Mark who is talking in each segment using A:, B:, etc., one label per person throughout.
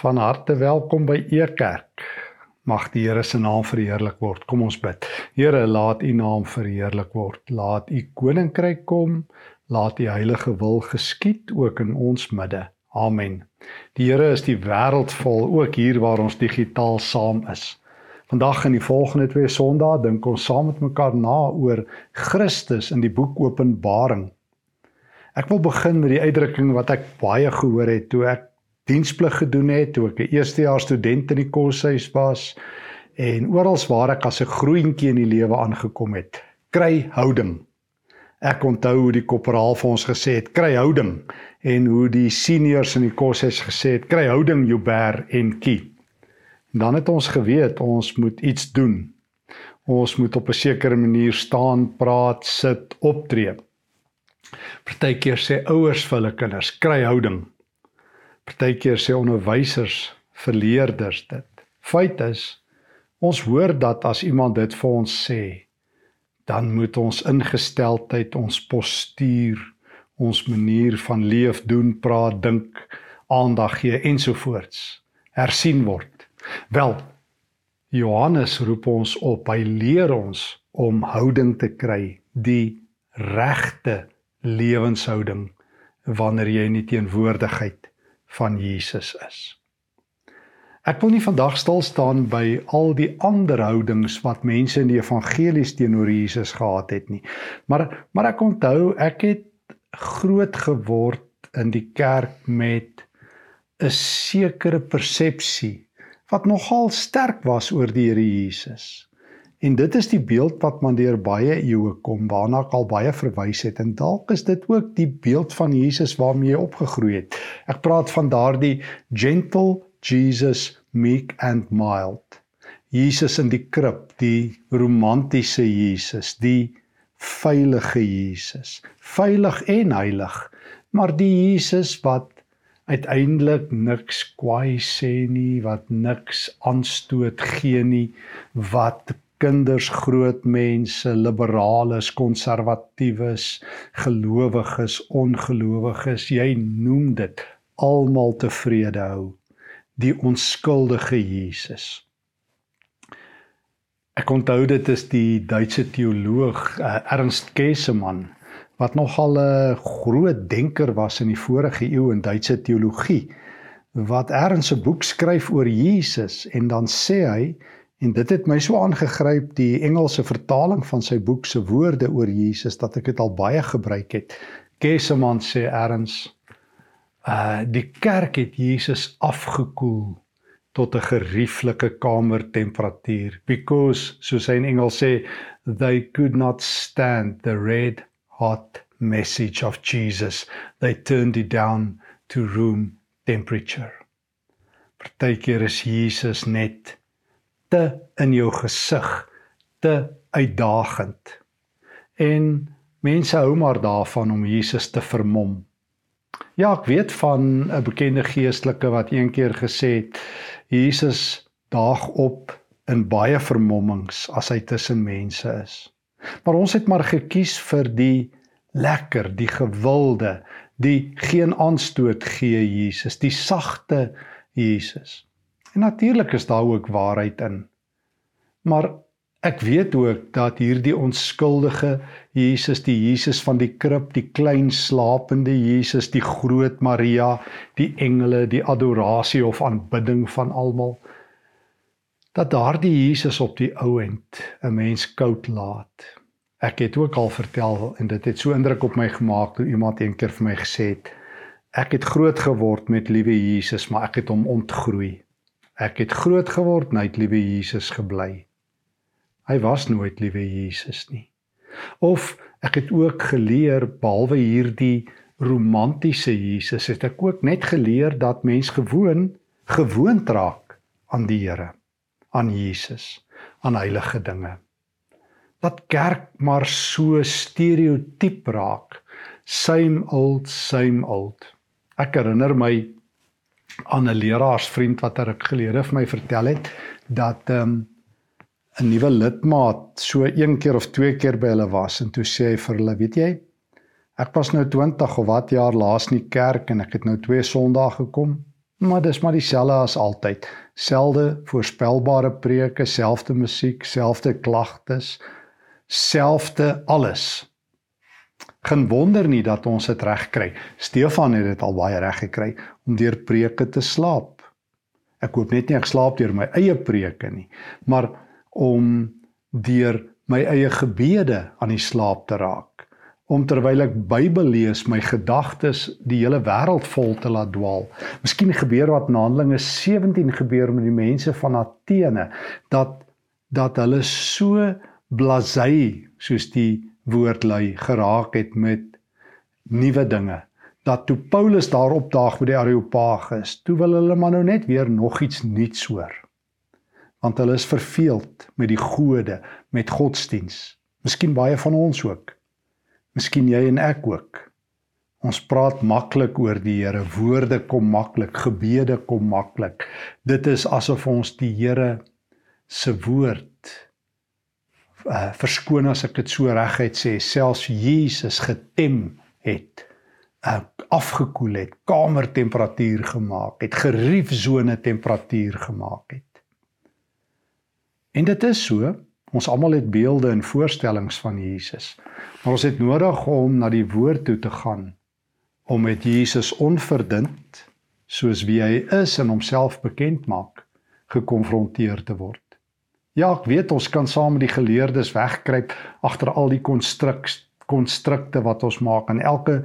A: Van harte welkom by Ekerk. Mag die Here se naam verheerlik word. Kom ons bid. Here, laat U naam verheerlik word. Laat U koninkryk kom. Laat U heilige wil geskied ook in ons midde. Amen. Die Here is die wêreld vol, ook hier waar ons digitaal saam is. Vandag in die volgende twee Sondae dink ons saam met mekaar na oor Christus in die boek Openbaring. Ek wil begin met die uitdrukking wat ek baie gehoor het toe ek diensplig gedoen het toe ek 'n eerstejaars student in die koshuis was en oral waar ek as 'n groentjie in die lewe aangekom het, kry houding. Ek onthou hoe die korporaal vir ons gesê het, kry houding en hoe die seniors in die koshuis gesê het, kry houding Joubert en Kie. En dan het ons geweet ons moet iets doen. Ons moet op 'n sekere manier staan, praat, sit, optree. Partykeer sê ouers vir hulle kinders, kry houding. Partykeer sê onderwysers, verleerders dit. Feit is, ons hoor dat as iemand dit vir ons sê, dan moet ons ingesteldheid, ons postuur, ons manier van leef, doen, praat, dink, aandag gee ensovoorts hersien word. Wel, Johannes roep ons op, hy leer ons om houding te kry, die regte lewenshouding wanneer jy in die teenwoordigheid van Jesus is. Ek wil nie vandag stil staan by al die ander houdings wat mense in die evangelies teenoor Jesus gehad het nie. Maar maar ek onthou ek het groot geword in die kerk met 'n sekere persepsie wat nogal sterk was oor die Here Jesus. En dit is die beeld wat man deur baie eeue kom, waarna ek al baie verwys het en dalk is dit ook die beeld van Jesus waarmee jy opgegroei het. Ek praat van daardie gentle Jesus meek and mild. Jesus in die krib, die romantiese Jesus, die veilige Jesus, veilig en heilig, maar die Jesus wat uiteindelik niks kwaai sê nie, wat niks aanstoot gee nie, wat kinders, groot mense, liberales, konservatiewes, gelowiges, ongelowiges, jy noem dit almal tevrede hou. Die onskuldige Jesus. Ek onthou dit is die Duitse teoloog uh, Ernst Käsemann wat nogal 'n groot denker was in die vorige eeu in Duitse teologie wat erns 'n boek skryf oor Jesus en dan sê hy En dit het my so aangegryp die Engelse vertaling van sy boek se woorde oor Jesus dat ek dit al baie gebruik het. Kesseman sê erns uh die kerk het Jesus afgekoel tot 'n gerieflike kamertemperatuur because soos hy in Engels sê they could not stand the red hot message of Jesus they turned it down to room temperature. Partykeer is Jesus net te in jou gesig, te uitdagend. En mense hou maar daarvan om Jesus te vermom. Ja, ek weet van 'n bekende geestelike wat eendag gesê het Jesus daag op in baie vermommings as hy tussen mense is. Maar ons het maar gekies vir die lekker, die gewilde, die geen aanstoot gee Jesus, die sagte Jesus. En natuurlik is daar ook waarheid in. Maar ek weet ook dat hierdie onskuldige Jesus, die Jesus van die krib, die klein slapende Jesus, die groot Maria, die engele, die adorasie of aanbidding van almal dat daardie Jesus op die ou end 'n mens koud laat. Ek het ook al vertel en dit het so indruk op my gemaak toe iemand eendag vir my gesê het ek het groot geword met liewe Jesus, maar ek het hom ontgroei. Ek het groot geword net liewe Jesus gebly. Hy was nooit liewe Jesus nie. Of ek het ook geleer behalwe hierdie romantiese Jesus het ek ook net geleer dat mens gewoon gewoond raak aan die Here, aan Jesus, aan heilige dinge. Dat kerk maar so stereotyp raak. Same old, same old. Ek herinner my aan 'n leraarsvriend wat er ek gelede vir my vertel het dat ehm um, 'n nuwe lidmaat so een keer of twee keer by hulle was en toe sê hy vir hulle, weet jy, ek was nou 20 of wat jaar laas in die kerk en ek het nou twee Sondae gekom Maar dis maar dieselfde as altyd. Selde voorspelbare preke, selfde musiek, selfde klagtes, selfde alles. Geen wonder nie dat ons dit reg kry. Stefan het dit al baie reg gekry om deur preke te slaap. Ek hoop net nie ek slaap deur my eie preke nie, maar om deur my eie gebede aan die slaap te raak. Om terwyl ek Bybel lees, my gedagtes die hele wêreld vol te laat dwaal. Miskien gebeur wat in Handelinge 17 gebeur met die mense van Athene dat dat hulle so blasé soos die woord lui geraak het met nuwe dinge dat toe Paulus daar opdaag by die Areopagus, toe wil hulle maar nou net weer nog iets nuuts hoor. Want hulle is verveeld met die gode, met godsdiens. Miskien baie van ons ook. Miskien jy en ek ook. Ons praat maklik oor die Here, woorde kom maklik, gebede kom maklik. Dit is asof ons die Here se woord uh, verskoon as ek dit so reguit sê, selfs Jesus getem het, uh, afgekoel het, kamertemperatuur gemaak het, geriefsone temperatuur gemaak het. En dit is so, ons almal het beelde en voorstellings van Jesus. Maar ons het nodig om na die woord toe te gaan om met Jesus onverdund soos wie hy is en homself bekend maak gekonfronteer te word. Ja, ek weet ons kan saam met die geleerdes wegkruip agter al die konstruks konstrukte wat ons maak en elke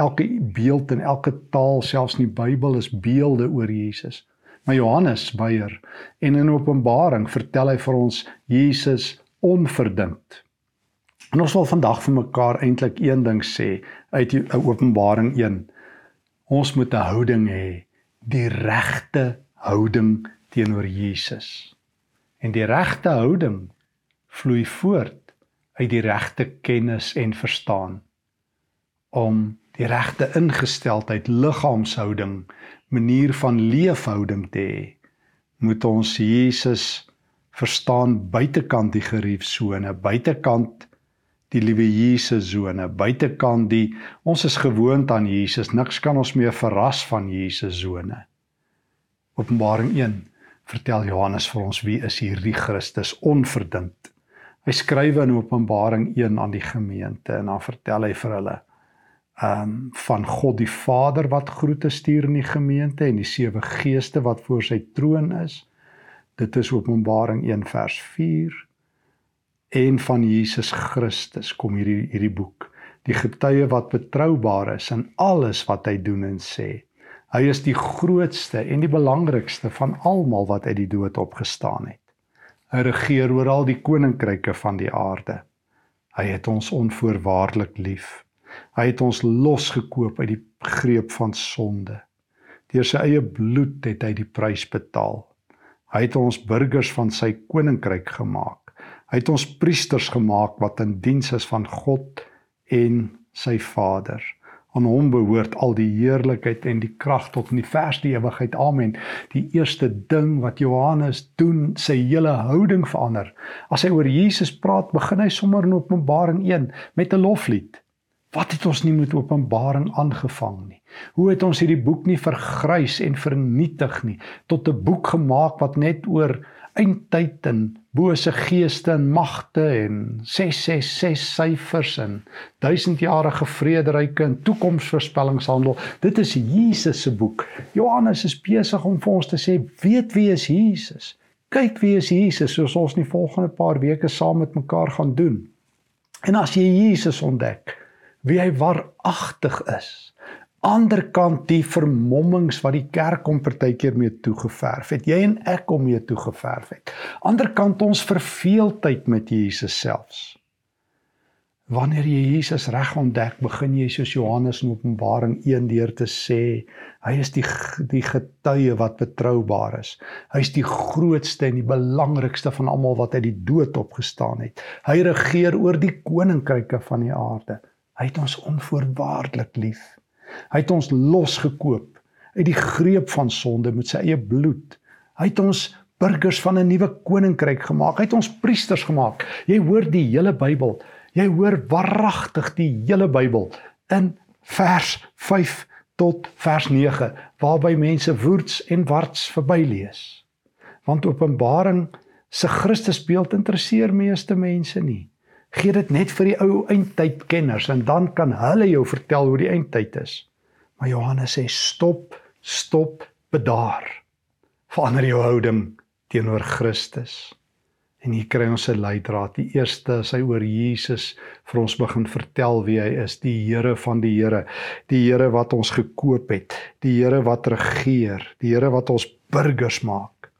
A: elke beeld en elke taal selfs in die Bybel is beelde oor Jesus. Maar Johannes Beier en in Openbaring vertel hy vir ons Jesus onverdink. En ons wil vandag vir mekaar eintlik een ding sê uit die Openbaring 1. Ons moet 'n houding hê, die regte houding teenoor Jesus. En die regte houding vloei voort uit die regte kennis en verstaan om die regte ingesteldheid liggaamshouding manier van leefhouding te hê moet ons Jesus verstaan buitekant die geriefsone buitekant die liewe Jesus sone buitekant die ons is gewoond aan Jesus niks kan ons meer verras van Jesus sone Openbaring 1 vertel Johannes vir ons wie is hierdie Christus onverdink. Hy skryf in Openbaring 1 aan die gemeente en dan vertel hy vir hulle ehm um, van God die Vader wat groete stuur in die gemeente en die sewe geeste wat voor sy troon is. Dit is Openbaring 1 vers 4 en van Jesus Christus kom hierdie hierdie boek die getuie wat betroubaar is in alles wat hy doen en sê Hy is die grootste en die belangrikste van almal wat uit die dood opgestaan het. Hy regeer oor al die koninkryke van die aarde. Hy het ons onvoorwaardelik lief. Hy het ons losgekoop uit die greep van sonde. Deur sy eie bloed het hy die prys betaal. Hy het ons burgers van sy koninkryk gemaak. Hy het ons priesters gemaak wat in diens is van God en sy Vader. Aan hom behoort al die heerlikheid en die krag tot in die verste ewigheid. Amen. Die eerste ding wat Johannes doen, sy hele houding verander. As hy oor Jesus praat, begin hy sommer in Openbaring 1 met 'n loflied. Wat het ons nie met Openbaring aangevang nie? Hoe het ons hierdie boek nie vergrys en vernietig nie tot 'n boek gemaak wat net oor eindtyd en bose geeste en magte en 666 syfers en duisendjarige vrederyke en toekomsvoorspellings handel. Dit is Jesus se boek. Johannes is besig om vir ons te sê, weet wie is Jesus? Kyk wie is Jesus soos ons die volgende paar weke saam met mekaar gaan doen. En as jy Jesus ontdek, wie hy waaragtig is, anderkant die vermommings wat die kerk om partykeer mee toegeverf het. Jy en ek om mee toegeverf het. Anderkant ons verveeldheid met Jesus selfs. Wanneer jy Jesus reg ontdek, begin jy soos Johannes in Openbaring 1 deur te sê, hy is die die getuie wat betroubaar is. Hy is die grootste en die belangrikste van almal wat uit die dood opgestaan het. Hy regeer oor die koninkryke van die aarde. Hy het ons onvoorwaardelik lief. Hy het ons losgekoop uit die greep van sonde met sy eie bloed. Hy het ons burgers van 'n nuwe koninkryk gemaak. Hy het ons priesters gemaak. Jy hoor die hele Bybel. Jy hoor waaragtig die hele Bybel in vers 5 tot vers 9 waarby mense woords en warts verbylees. Want Openbaring se Christusbeeld interesseer meeste mense nie. Gee dit net vir die ou eindtyd kenners en dan kan hulle jou vertel hoe die eindtyd is. Maar Johannes sê stop, stop, bedaar. Verander jou houding teenoor Christus. En hier kry ons 'n leidraad. Die eerste is hy oor Jesus vir ons begin vertel wie hy is, die Here van die Here, die Here wat ons gekoop het, die Here wat regeer, die Here wat ons burgers maak.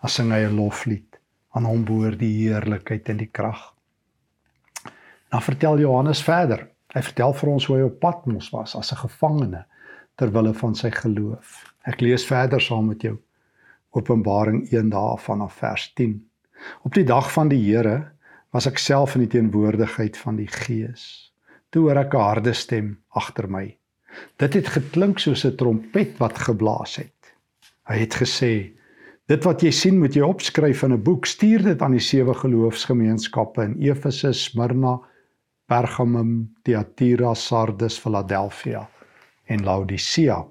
A: Dan sing hy 'n loflied. Aan hom behoort die heerlikheid en die krag. Dan vertel Johannes verder. Hy vertel vir ons hoe hy op Patmos was as 'n gevangene ter wille van sy geloof. Ek lees verder saam met jou. Openbaring 1 daarvan af vers 10. Op die dag van die Here was ek self in die teenwoordigheid van die Gees. Toe hoor ek 'n harde stem agter my. Dit het geklink soos 'n trompet wat geblaas het. Hy het gesê: "Dit wat jy sien, moet jy opskryf in 'n boek. Stuur dit aan die sewe geloofsgemeenskappe in Efese, Smyrna, Pergamum, Thyatira, Sardes, Philadelphia en Laodicea."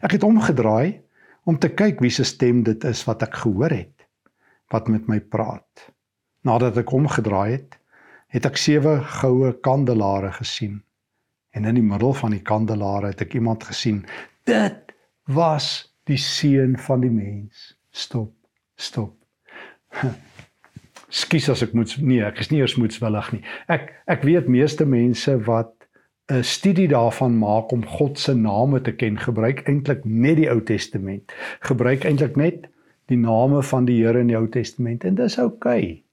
A: Ek het omgedraai om te kyk wie se stem dit is wat ek gehoor het wat met my praat. Nadat ek omgedraai het, het ek sewe goue kandelare gesien. En in die middel van die kandelare het ek iemand gesien. Dit was die seun van die mens. Stop. Stop. Skus as ek moet nee, ek is nie eers moedswillig nie. Ek ek weet meeste mense wat 'n studie daarvan maak om God se name te ken, gebruik eintlik net die Ou Testament. Gebruik eintlik net die name van die Here in die Ou Testament en dis oukei. Okay.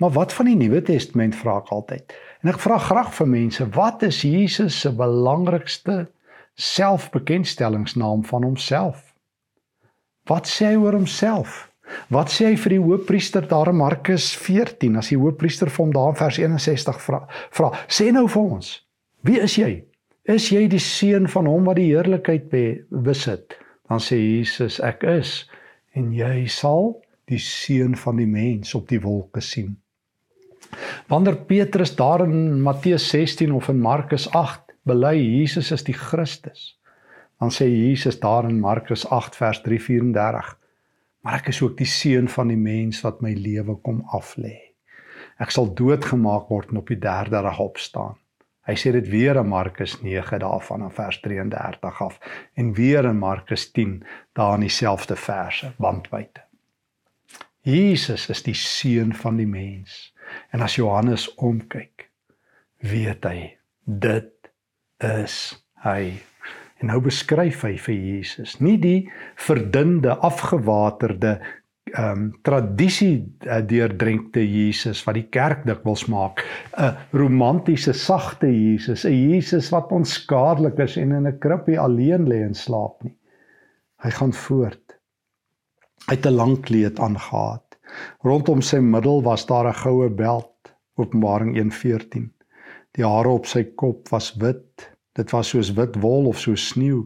A: Maar wat van die Nuwe Testament vra ek altyd. En ek vra graag vir mense, wat is Jesus se belangrikste selfbekendstellingsnaam van homself? Wat sê hy oor homself? Wat sê hy vir die hoofpriester daar in Markus 14 as die hoofpriester vir hom daar in vers 61 vra? Vra, sê nou vir ons, wie is jy? Is jy die seun van hom wat die heerlikheid besit? Dan sê Jesus, ek is en jy sal die seun van die mens op die wolke sien. Wanneer Petrus daar in Matteus 16 of in Markus 8 bely Jesus is die Christus, dan sê Jesus daar in Markus 8 vers 334: Maar ek is ook die seun van die mens wat my lewe kom aflê. Ek sal doodgemaak word en op die derde dag opstaan. Hy sê dit weer in Markus 9 daarvan in vers 33 af en weer in Markus 10 daar in dieselfde verse bandwyte. Jesus is die seun van die mens. En as Johannes omkyk, weet hy dit is hy. En nou beskryf hy vir Jesus nie die verdunde, afgewaterde ehm um, tradisie uh, deurdrenkte Jesus wat die kerk dikwels maak, 'n romantiese sagte Jesus, 'n Jesus wat onskadelik is en in 'n krippie alleen lê en slaap nie. Hy gaan voort. Hy het 'n lang kleed aangetree. Rondom sy middel was daar 'n goue beld, Openbaring 1:14. Die hare op sy kop was wit. Dit was soos wit wol of so sneeu.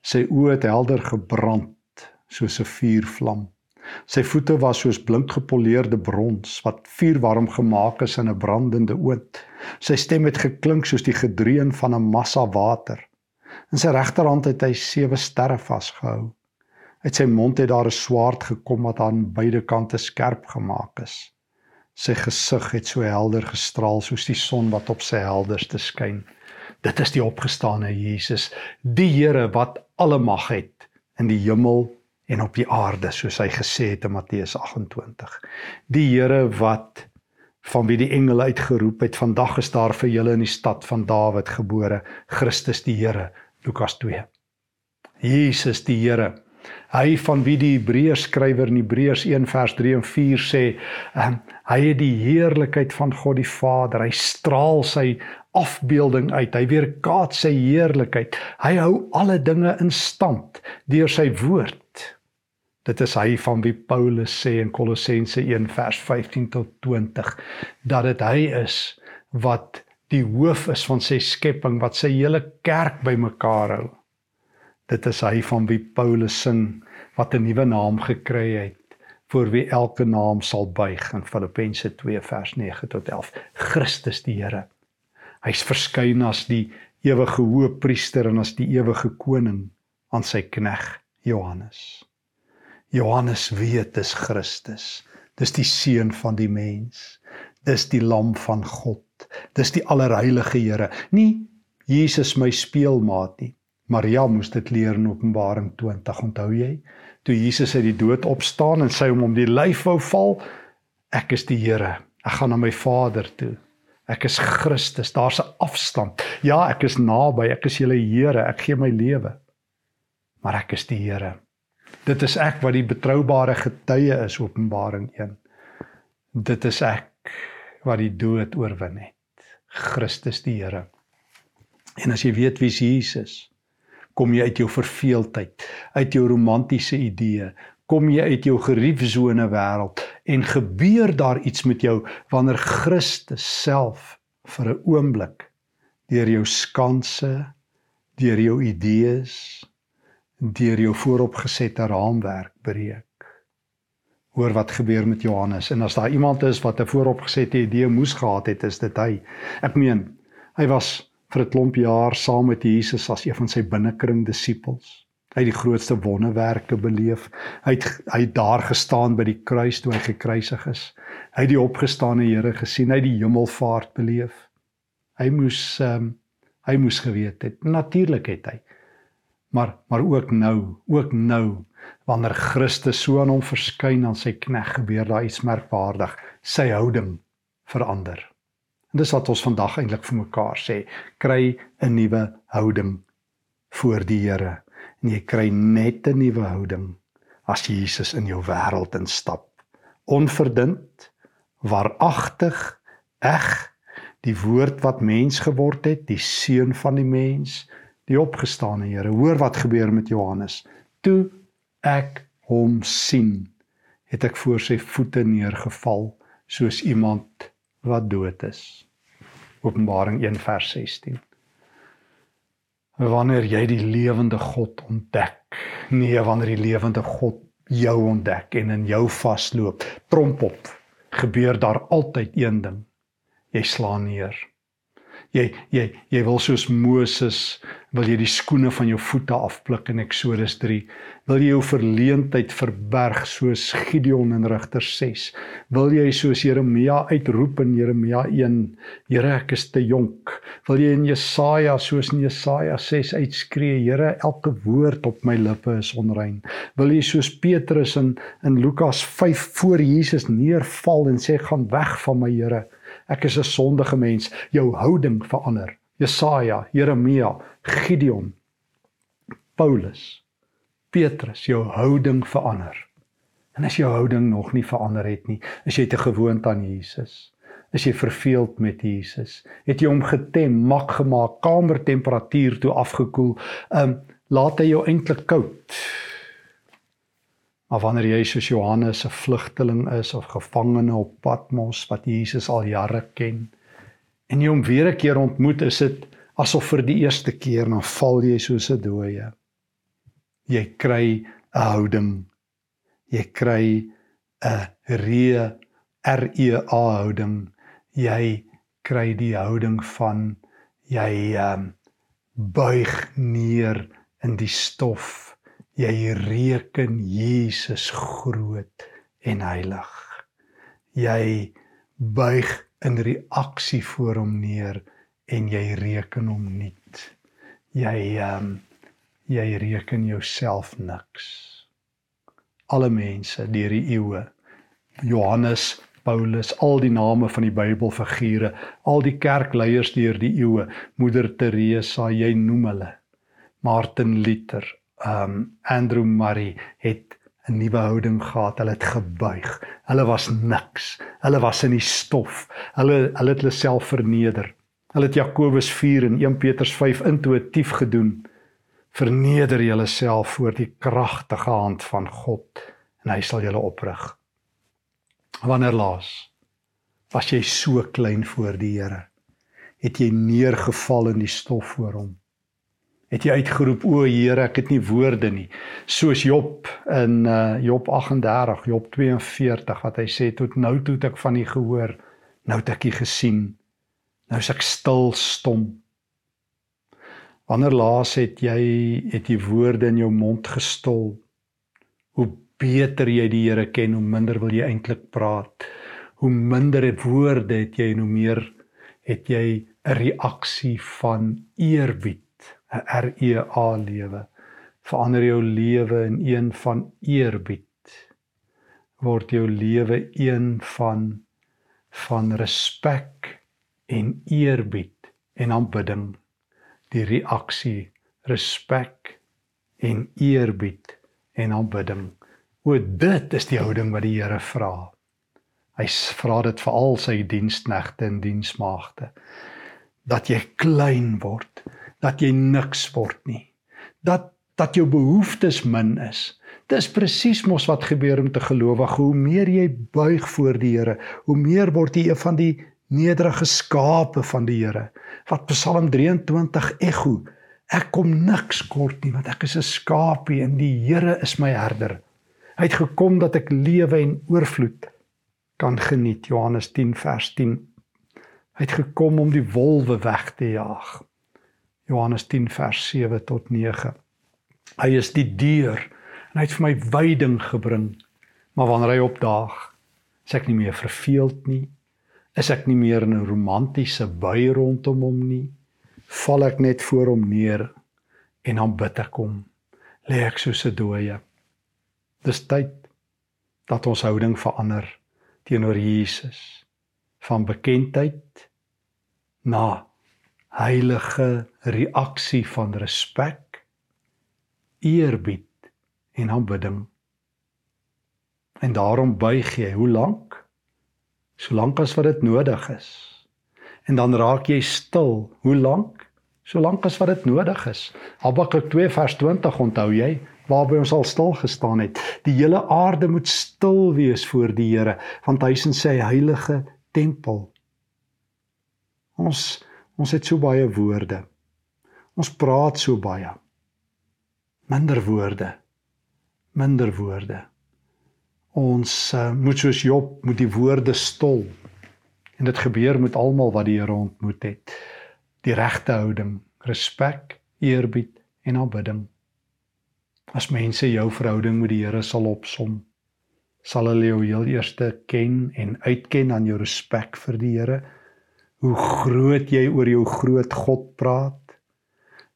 A: Sy oë het helder gebrand soos 'n vuurvlam. Sy voete was soos blink gepoleerde brons wat vuurwarm gemaak is in 'n brandende oond. Sy stem het geklink soos die gedreun van 'n massa water. In sy regterhand het hy sewe sterre vasgehou. Uit sy mond het daar 'n swaard gekom wat aan beide kante skerp gemaak is. Sy gesig het so helder gestraal soos die son wat op sy helderste skyn. Dit is die opgestane Jesus, die Here wat alle mag het in die hemel en op die aarde soos hy gesê het in Matteus 28. Die Here wat van wie die engele uitgeroep het, vandag is daar vir julle in die stad van Dawid gebore, Christus die Here, Lukas 2. Jesus die Here. Hy van wie die Hebreërs skrywer in Hebreërs 1 vers 3 en 4 sê, um, hy het die heerlikheid van God die Vader. Hy straal sy afbeelding uit. Hy weerkaats sy heerlikheid. Hy hou alle dinge in stand deur sy woord. Dit is hy van wie Paulus sê in Kolossense 1 vers 15 tot 20 dat dit hy is wat die hoof is van sy skepping wat sy hele kerk bymekaar hou. Dit is hy van wie Paulus sing wat 'n nuwe naam gekry het vir wie elke naam sal buig in Filippense 2 vers 9 tot 11 Christus die Here. Hy's verskyn as die ewige hoëpriester en as die ewige koning aan sy knegg Johannes. Johannes weet dis Christus. Dis die seun van die mens. Dis die lam van God. Dis die allerheilige Here. Nie Jesus my speelmaat nie. Maria moes dit leer in Openbaring 20, onthou jy? Toe Jesus uit die dood opstaan en sy hom om die lyf wou val, ek is die Here. Ek gaan na my Vader toe. Ek is Christus. Daar's 'n afstand. Ja, ek is naby. Ek is julle Here. Ek gee my lewe. Maar ek is die Here. Dit is ek wat die betroubare getuie is Openbaring 1. Dit is ek wat die dood oorwin het. Christus die Here. En as jy weet wie Jesus kom jy uit jou verveeldheid, uit jou romantiese idee, kom jy uit jou geriefsone wêreld en gebeur daar iets met jou wanneer Christus self vir 'n oomblik deur jou skanse, deur jou idees, deur jou vooropgesette raamwerk breek. Hoor wat gebeur met Johannes en as daar iemand is wat 'n vooropgesette idee moes gehad het, is dit hy. Ek meen, hy was vir 'n klomp jaar saam met Jesus as een van sy binnekring disippels. Hy het die grootste wonderwerke beleef. Hy het hy het daar gestaan by die kruis toe hy gekruisig is. Hy het die opgestane Here gesien, hy het die hemelvaart beleef. Hy moes ehm um, hy moes geweet het. Natuurlik het hy. Maar maar ook nou, ook nou wanneer Christus so aan hom verskyn aan sy knegg gebeur daar iets merkwaardig. Sy houding verander. En dis wat ons vandag eintlik vir mekaar sê, kry 'n nuwe houding voor die Here en jy kry net 'n nuwe houding as Jesus in jou wêreld instap. Onverdund, waaragtig, eg, die woord wat mens geword het, die seun van die mens, die opgestane Here. Hoor wat gebeur met Johannes. Toe ek hom sien, het ek voor sy voete neergeval soos iemand wat dood is. Openbaring 1 vers 16 wanneer jy die lewende God ontdek. Nee, wanneer die lewende God jou ontdek en in jou vasloop, tromp op, gebeur daar altyd een ding. Jy slaan neer. Jy jy jy wil soos Moses wil jy die skoene van jou voete afpluk in Eksodus 3. Wil jy jou verleentheid verberg soos Gideon in Rigters 6. Wil jy soos Jeremia uitroep in Jeremia 1, Here ek is te jonk. Wil jy in Jesaja soos in Jesaja 6 uitskree, Here elke woord op my lippe is onrein. Wil jy soos Petrus in in Lukas 5 voor Jesus neerval en sê gaan weg van my Here ek is 'n sondige mens, jou houding verander. Jesaja, Jeremia, Gideon, Paulus, Petrus, jou houding verander. En as jou houding nog nie verander het nie, is jy te gewoond aan Jesus. Is jy verveeld met Jesus? Het jy hom getem, mak gemaak, kamertemperatuur toe afgekoel? Ehm um, laat hy jou eintlik koud? Maar wanneer jy soos Johannes 'n vlugteling is of gevangene op Patmos wat Jesus al jare ken en jy hom weer 'n keer ontmoet, is dit asof vir die eerste keer dan val jy soos 'n dooie. Jy kry 'n houding. Jy kry 'n re r e a houding. Jy kry die houding van jy um, buig neer in die stof jy reken Jesus groot en heilig. Jy buig in reaksie voor hom neer en jy reken hom niet. Jy ehm um, jy reken jouself niks. Alle mense deur die eeue Johannes Paulus, al die name van die Bybelfigure, al die kerkleiers deur die eeue, Moeder Teresa, jy noem hulle. Martin Luther, um Andrew Murray het 'n nuwe houding gehad. Hulle het gebuig. Hulle was niks. Hulle was in die stof. Hulle hulle het hulle self verneder. Hulle het Jakobus 4 en 1 Petrus 5 intuïtief gedoen. Verneder julleself voor die kragtige hand van God en hy sal julle oprig. Wanneer laas was jy so klein voor die Here? Het jy neergeval in die stof voor hom? Het jy uitgeroep o Here ek het nie woorde nie soos Job in uh, Job 38 Job 42 wat hy sê tot nou toe het ek van u gehoor nou het ek u gesien nou is ek stil stom Wanneer laas het jy het jy woorde in jou mond gestol? Hoe beter jy die Here ken, hoe minder wil jy eintlik praat. Hoe minder woorde het jy en hoe meer het jy 'n reaksie van eerbied, 'n R E A lewe. Verander jou lewe in een van eerbied. Word jou lewe een van van respek en eerbied en aanbidding. Die reaksie, respek en eerbied en aanbidding. O dit is die houding wat die Here vra. Hy vra dit vir al sy diensknegte en diensmaagde dat jy klein word, dat jy niks word nie. Dat dat jou behoeftes min is. Dis presies mos wat gebeur met 'n gelowige. Hoe meer jy buig voor die Here, hoe meer word jy een van die nederige skape van die Here. Wat Psalm 23 ekho. Ek kom niks kort nie want ek is 'n skapie en die Here is my herder. Hy het gekom dat ek lewe en oorvloed kan geniet. Johannes 10 vers 10. Hy het gekom om die wolwe weg te jaag. Johannes 10 vers 7 tot 9. Hy is die deur en hy het vir my veiding gebring. Maar wanneer hy opdaag, is ek nie meer verveeld nie. Is ek nie meer in 'n romantiese bui rondom hom nie. Val ek net voor hom neer en dan bid ek hom. Lê ek soos 'n dooie. Dis tyd dat ons houding verander teenoor Jesus van bekendheid na heilige reaksie van respek, eerbied en aanbidding. En daarom buig jy hoe lank? Solank as wat dit nodig is. En dan raak jy stil, hoe lank? Solank as wat dit nodig is. Habakuk 2 vers 20 onthou jy? waarby ons al stil gestaan het. Die hele aarde moet stil wees voor die Here, want hy is in sy heilige tempel. Ons ons het so baie woorde. Ons praat so baie. Minder woorde. Minder woorde. Ons uh, moet soos Job moet die woorde stol. En dit gebeur met almal wat die Here ontmoet het. Die regte houding, respek, eerbied en aanbidding. As mense jou verhouding met die Here sal opsom, sal hulle jou heel eerste ken en uitken aan jou respek vir die Here. Hoe groot jy oor jou groot God praat.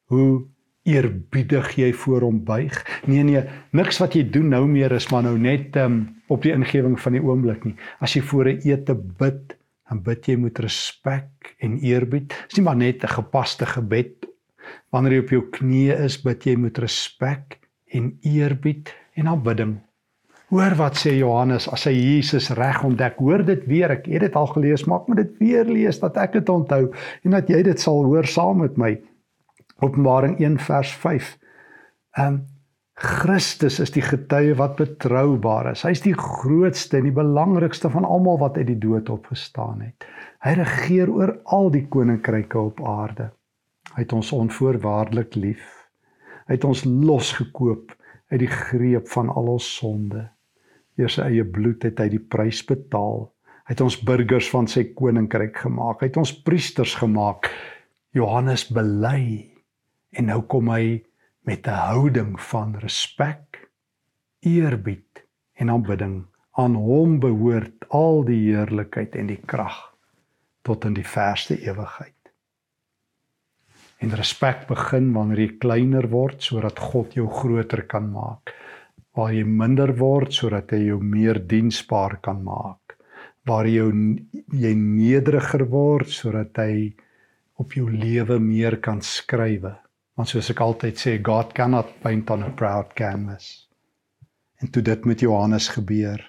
A: Hoe eerbiedig jy voor hom buig. Nee nee, niks wat jy doen nou meer is maar nou net um, op die ingewing van die oomblik nie. As jy voor 'n ete bid, dan bid jy met respek en eerbied. Dis nie maar net 'n gepaste gebed. Wanneer jy op jou knieë is, bid jy met respek en eerbied en aanbidding. Hoor wat sê Johannes as hy Jesus reg ontdek. Hoor dit weer. Ek het dit al gelees, maar ek moet dit weer lees dat ek dit onthou en dat jy dit sal hoor saam met my. Openbaring 1 vers 5. Ehm Christus is die getuie wat betroubaar is. Hy's die grootste en die belangrikste van almal wat uit die dood opgestaan het. Hy regeer oor al die koninkryke op aarde. Hy het ons onvoorwaardelik lief. Hy het ons losgekoop uit die greep van al ons sonde. Deur sy eie bloed het hy die prys betaal. Hy het ons burgers van sy koninkryk gemaak. Hy het ons priesters gemaak. Johannes bely en nou kom hy met 'n houding van respek, eerbied en aanbidding. Aan hom behoort al die heerlikheid en die krag tot in die verste ewigheid. En respek begin wanneer jy kleiner word sodat God jou groter kan maak. Waar jy minder word sodat hy jou meer diensbaar kan maak. Waar jy jy nederiger word sodat hy op jou lewe meer kan skrywe. Want soos ek altyd sê, God cannot paint on a proud canvas. En toe dit met Johannes gebeur.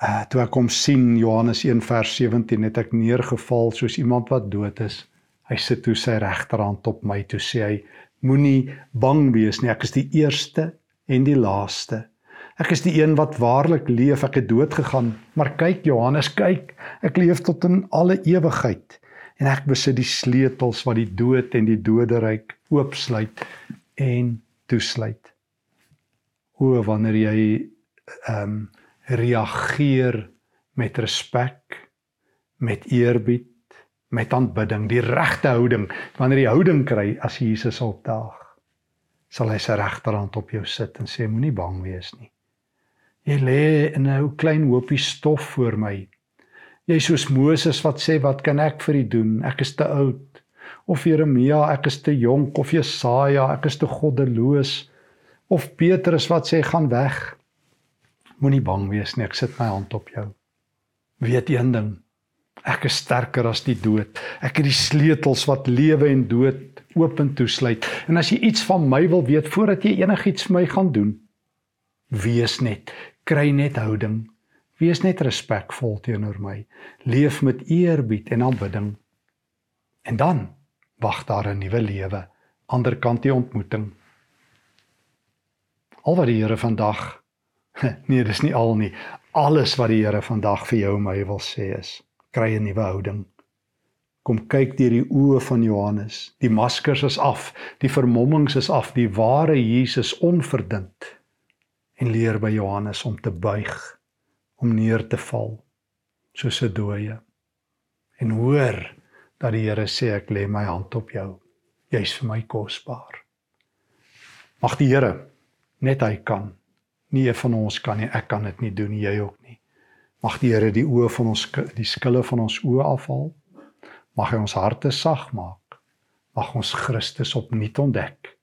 A: Uh toe ek hom sien Johannes 1 vers 17 het ek neergeval soos iemand wat dood is. Hy sit toe sy regterhand op my toe sê hy moenie bang wees nie ek is die eerste en die laaste. Ek is die een wat waarlik leef ek het dood gegaan maar kyk Johannes kyk ek leef tot in alle ewigheid en ek besit die sleutels wat die dood en die doderyk oopsluit en toesluit. O wanneer jy ehm um, reageer met respek met eerbied met aanbidding, die regte houding. Wanneer jy houding kry as Jesus opdaag, sal hy sy regterhand op jou sit en sê moenie bang wees nie. Jy lê in 'n ou klein hoopie stof voor my. Jy soos Moses wat sê wat kan ek vir u doen? Ek is te oud. Of Jeremia, ek is te jonk of Jesaja, ek is te goddeloos. Of Petrus wat sê gaan weg. Moenie bang wees nie, ek sit my hand op jou. Weet een ding, Ek is sterker as die dood. Ek het die sleutels wat lewe en dood oop en toesluit. En as jy iets van my wil weet voordat jy enigiets vir my gaan doen, wees net, kry net houding. Wees net respekvol teenoor my. Leef met eerbied en aanbidding. En dan wag daar 'n nuwe lewe ander kant die ontmoeting. Al wat die Here vandag nee, dis nie al nie. Alles wat die Here vandag vir jou en my wil sê is kry 'n nuwe houding. Kom kyk deur die oë van Johannes. Die maskers is af, die vermommings is af, die ware Jesus onverdund. En leer by Johannes om te buig, om neer te val soos 'n dooie. En hoor dat die Here sê ek lê my hand op jou. Jy's vir my kosbaar. Mag die Here net hy kan. Nie een van ons kan nie. Ek kan dit nie doen nie, jy ook nie. Mag die Here die oë van ons die skille van ons oë afhaal. Mag hy ons harte sag maak. Mag ons Christus opnuut ontdek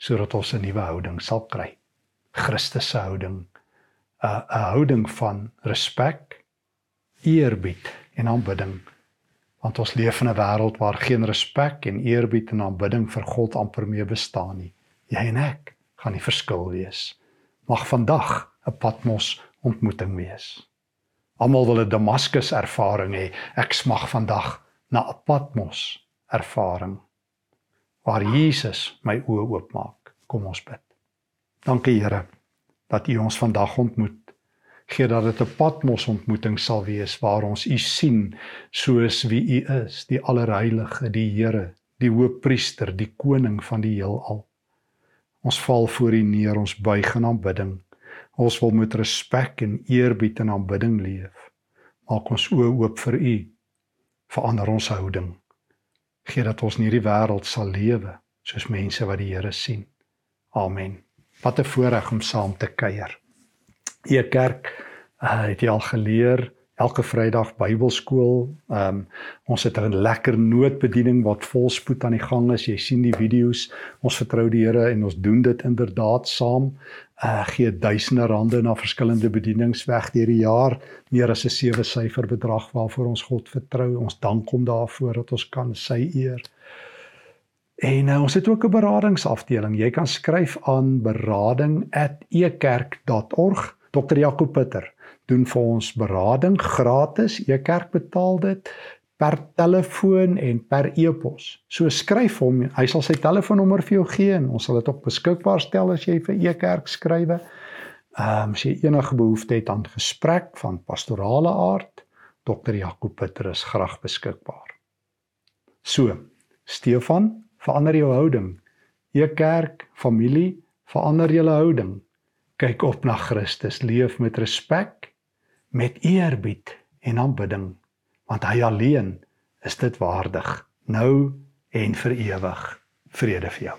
A: sodat ons 'n nuwe houding sal kry. Christus se houding. 'n 'n houding van respek, eerbied en aanbidding. Want ons leef in 'n wêreld waar geen respek en eerbied en aanbidding vir God amper meer bestaan nie. Jy en ek gaan die verskil wees. Mag vandag 'n Patmos ontmoeting wees. Almal wil 'n Damaskus ervaring hê. Ek smag vandag na 'n Patmos ervaring waar Jesus my oë oopmaak. Kom ons bid. Dankie Here dat U ons vandag ontmoet. Gee dat dit 'n Patmos ontmoeting sal wees waar ons U sien soos wie U is, die Allerheilige, die Here, die Hoëpriester, die koning van die heelal. Ons val voor U neer, ons buig in aanbidding. Ons wil met respek en eerbied en aanbidding leef. Maak ons oë oop vir U. Verander ons houding. Gee dat ons in hierdie wêreld sal lewe soos mense wat die Here sien. Amen. Wat 'n voorreg om saam te kuier. E kerk, uh, het jy al geleer elke Vrydag Bybelskool. Ehm um, ons het 'n lekker noodbediening wat volspoed aan die gang is. Jy sien die video's. Ons vertrou die Here en ons doen dit inderdaad saam. Uh gee duisende rande na verskillende bedienings weg deur die jaar, meer as 'n sewe syfer bedrag waarvoor ons God vertrou. Ons dank hom daarvoor dat ons kan sy eer. En uh, ons het ook 'n beradingsafdeling. Jy kan skryf aan berading@ekerk.org. Dr. Jaco Pitter doen vir ons berading gratis. E-kerk betaal dit per telefoon en per e-pos. So skryf hom, hy sal sy telefoonnommer vir jou gee en ons sal dit ook beskikbaar stel as jy vir e-kerk skrywe. Ehm um, as jy enige behoefte het aan gesprek van pastorale aard, Dr. Jaco Pitter is graag beskikbaar. So, Stefan, verander jou houding. E-kerk, familie, verander julle houding. Kyk op na Christus, leef met respek met eerbied en aanbidding want hy alleen is dit waardig nou en vir ewig. Vrede vir jou